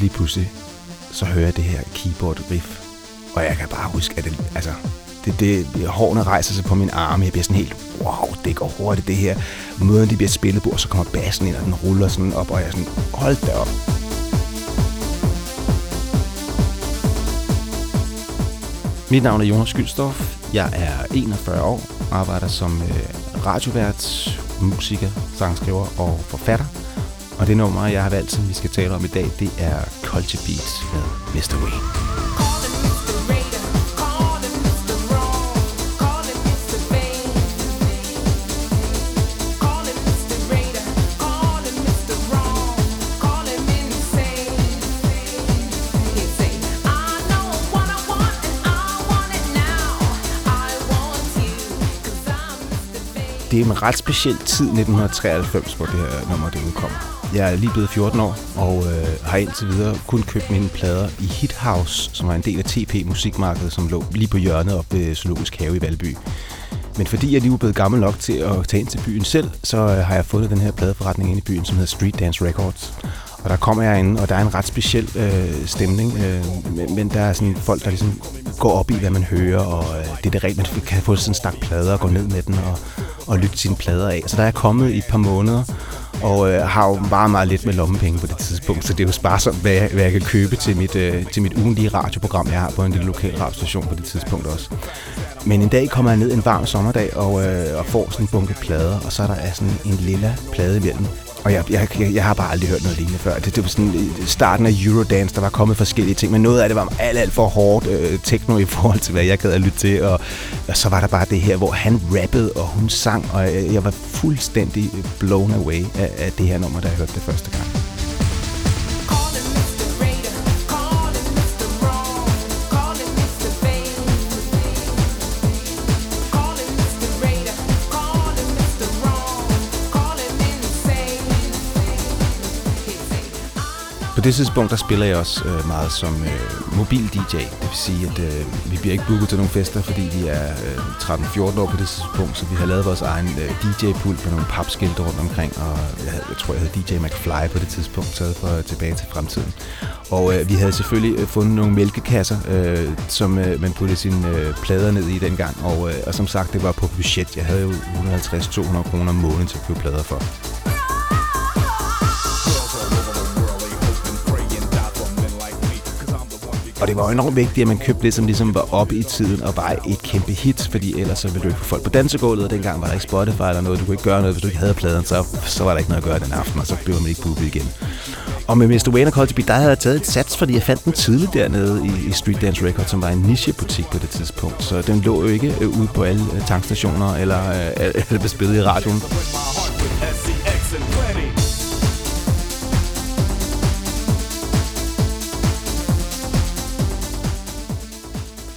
Lige pludselig, så hører jeg det her keyboard riff, og jeg kan bare huske, at det, altså, det, det, hårene rejser sig på min arme. Jeg bliver sådan helt, wow, det går hurtigt det her. Måden de bliver spillet på, og så kommer bassen ind, og den ruller sådan op, og jeg er sådan, hold da op. Mit navn er Jonas Skyldstorff. Jeg er 41 år, arbejder som øh, radiovært, musiker, sangskriver og forfatter. Og det nummer, jeg har valgt, som vi skal tale om i dag, det er Culture Beats med Mr. Wayne. Det er en ret speciel tid, 1993, hvor det her nummer det udkom. Jeg er lige blevet 14 år, og øh, har indtil videre kun købt mine plader i Hit House, som var en del af TP Musikmarkedet, som lå lige på hjørnet op ved Zoologisk Have i Valby. Men fordi jeg lige var blevet gammel nok til at tage ind til byen selv, så øh, har jeg fundet den her pladeforretning inde i byen, som hedder Street Dance Records. Og der kommer jeg ind, og der er en ret speciel øh, stemning, øh, men, men der er sådan folk, der ligesom går op i, hvad man hører, og øh, det er det rent, man kan få sådan en stak plader og gå ned med den og, og lytte sine plader af. Så der er jeg kommet i et par måneder, og øh, har jo meget, meget lidt med lommepenge på det tidspunkt, så det er jo sparsomt, hvad jeg, hvad jeg kan købe til mit, øh, til mit ugenlige radioprogram, jeg har på en lille lokal radiostation på det tidspunkt også. Men en dag kommer jeg ned en varm sommerdag og, øh, og får sådan en bunke plader, og så er der sådan en lilla plade imellem. Og jeg, jeg, jeg, jeg har bare aldrig hørt noget lignende før. Det, det var sådan øh, starten af Eurodance, der var kommet forskellige ting, men noget af det var alt, alt for hårdt øh, techno i forhold til, hvad jeg gad at lytte til. Og, og så var der bare det her, hvor han rappede, og hun sang, og jeg, jeg var fuldstændig blown away af, af det her nummer, da jeg hørte det første gang. På det tidspunkt, der spiller jeg også øh, meget som øh, mobil DJ. Det vil sige, at øh, vi bliver ikke booket til nogle fester, fordi vi er øh, 13-14 år på det tidspunkt, så vi har lavet vores egen øh, DJ-pult med nogle papskilte rundt omkring, og jeg, havde, jeg tror, jeg hed DJ McFly på det tidspunkt, taget for tilbage til fremtiden. Og øh, vi havde selvfølgelig øh, fundet nogle mælkekasser, øh, som øh, man puttede sine øh, plader ned i dengang, og, øh, og som sagt, det var på budget. Jeg havde jo 150-200 kroner om måneden til at købe plader for. Og det var jo enormt vigtigt, at man købte det, som ligesom var oppe i tiden og var et kæmpe hit, fordi ellers så ville du ikke få folk på dansegulvet, og dengang var der ikke Spotify eller noget. Du kunne ikke gøre noget, hvis du ikke havde pladen, så, så var der ikke noget at gøre den aften, og så blev man ikke booket igen. Og med Mr. Wayne og Culture der havde jeg taget et sats, fordi jeg fandt den tidligt dernede i, i Street Dance Records, som var en nichebutik på det tidspunkt. Så den lå jo ikke øh, ude på alle øh, tankstationer eller, øh, eller, eller blev spillet i radioen.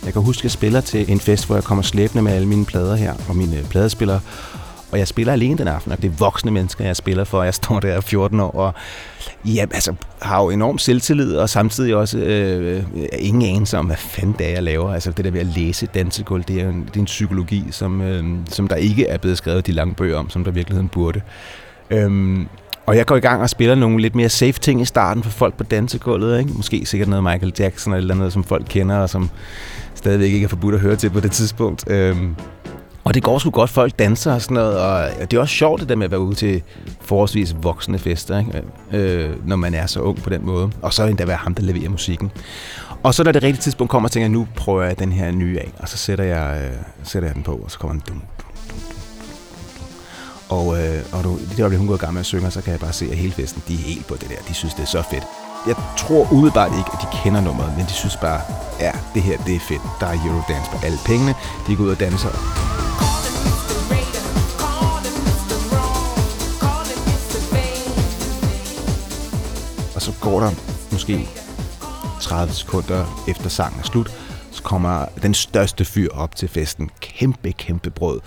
Jeg kan huske, at jeg spiller til en fest, hvor jeg kommer slæbende med alle mine plader her, og mine øh, pladespillere. Og jeg spiller alene den aften, og det er voksne mennesker, jeg spiller for. Jeg står der 14 år, og ja, altså, har jo enorm selvtillid, og samtidig også øh, ingen anelse om, hvad fanden det er, jeg laver. Altså det der ved at læse dansegulv, det er en, det er en psykologi, som, øh, som der ikke er blevet skrevet de lange bøger om, som der i virkeligheden burde. Øhm, og jeg går i gang og spiller nogle lidt mere safe ting i starten for folk på dansegulvet. Ikke? Måske sikkert noget Michael Jackson eller noget, som folk kender, og som stadigvæk ikke er forbudt at høre til på det tidspunkt. Øhm, og det går sgu godt, folk danser og sådan noget, og det er også sjovt det der med at være ude til forholdsvis voksne fester, ikke? Øh, når man er så ung på den måde. Og så endda være ham, der leverer musikken. Og så når det rigtige tidspunkt kommer, tænker jeg, nu prøver jeg den her nye af, og så sætter jeg, øh, sætter jeg den på, og så kommer den dum, og, øh, og du, det øjeblik, hun går i gang med at synge, så kan jeg bare se, at hele festen, de er helt på det der. De synes, det er så fedt. Jeg tror umiddelbart ikke, at de kender nummeret, men de synes bare, ja, det her, det er fedt. Der er Eurodance på alle pengene. De går ud og danser. Og så går der måske 30 sekunder efter sangen er slut, så kommer den største fyr op til festen. Kæmpe, kæmpe brød.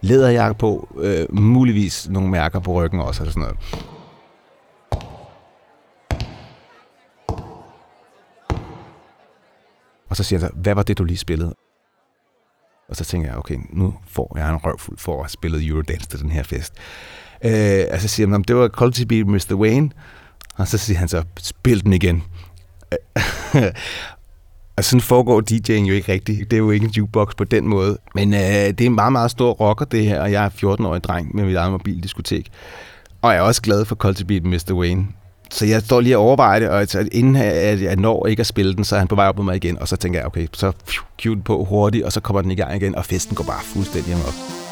Læderjakke på, øh, muligvis nogle mærker på ryggen også, eller sådan noget. Og så siger han så, hvad var det, du lige spillede? Og så tænker jeg, okay, nu får jeg en røvfuld for at spille Eurodance til den her fest. Øh, og så siger han, det var Quality Beat Mr. Wayne. Og så siger han så, spil den igen. Øh, og sådan foregår DJ'en jo ikke rigtigt. Det er jo ikke en jukebox på den måde. Men øh, det er en meget, meget stor rocker, det her, og jeg er 14-årig dreng med mit eget mobildiskotek. Og jeg er også glad for Cultivate Mr. Wayne. Så jeg står lige og overvejer det, og altså, inden jeg når ikke at spille den, så er han på vej op med mig igen, og så tænker jeg, okay, så cue den på hurtigt, og så kommer den i gang igen, og festen går bare fuldstændig op.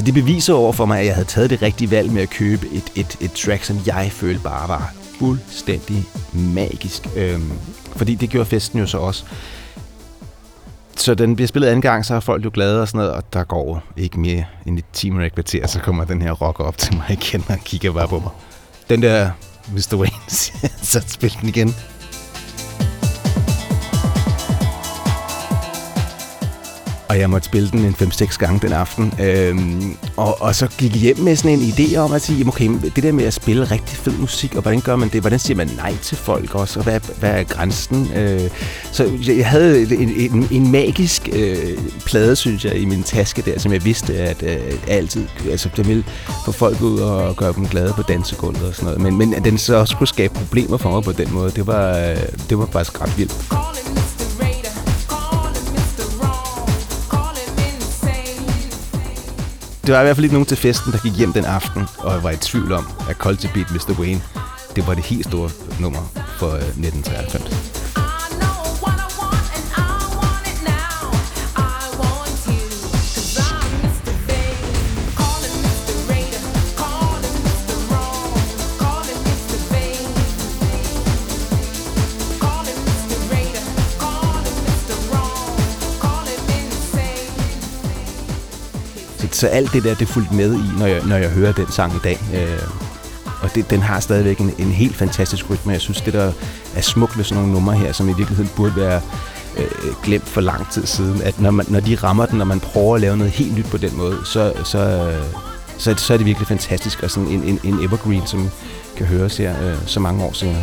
Så det beviser over for mig, at jeg havde taget det rigtige valg med at købe et, et, et track, som jeg følte bare var fuldstændig magisk. Øhm, fordi det gjorde festen jo så også. Så den bliver spillet anden gang, så er folk jo glade og sådan noget, og der går ikke mere end et time og kvarter, så kommer den her rocker op til mig igen og kigger bare på mig. Den der Mr. Wayne, så spil den igen. Og jeg måtte spille den en 5-6 gange den aften. Øhm, og, og så gik jeg hjem med sådan en idé om at sige, okay, det der med at spille rigtig fed musik, og hvordan gør man det? Hvordan siger man nej til folk også? Og hvad, hvad er grænsen? Øh, så jeg havde en, en, en magisk øh, plade, synes jeg, i min taske der, som jeg vidste, at øh, altid, altså det ville få folk ud og gøre dem glade på dansegulvet og sådan noget. Men, men at den så også kunne skabe problemer for mig på den måde, det var, øh, det var faktisk ret vildt. Det var i hvert fald ikke nogen til festen, der gik hjem den aften, og var i tvivl om, at Culture Beat Mr. Wayne, det var det helt store nummer for øh, 1993. så alt det der, det fulgte med i, når jeg, når jeg hører den sang i dag. Øh, og det, den har stadigvæk en, en helt fantastisk rytme. Jeg synes, det der er smukt ved sådan nogle numre her, som i virkeligheden burde være øh, glemt for lang tid siden, at når, man, når de rammer den, og man prøver at lave noget helt nyt på den måde, så, så, så, så er det virkelig fantastisk, og sådan en, en, en evergreen, som kan høres her øh, så mange år senere.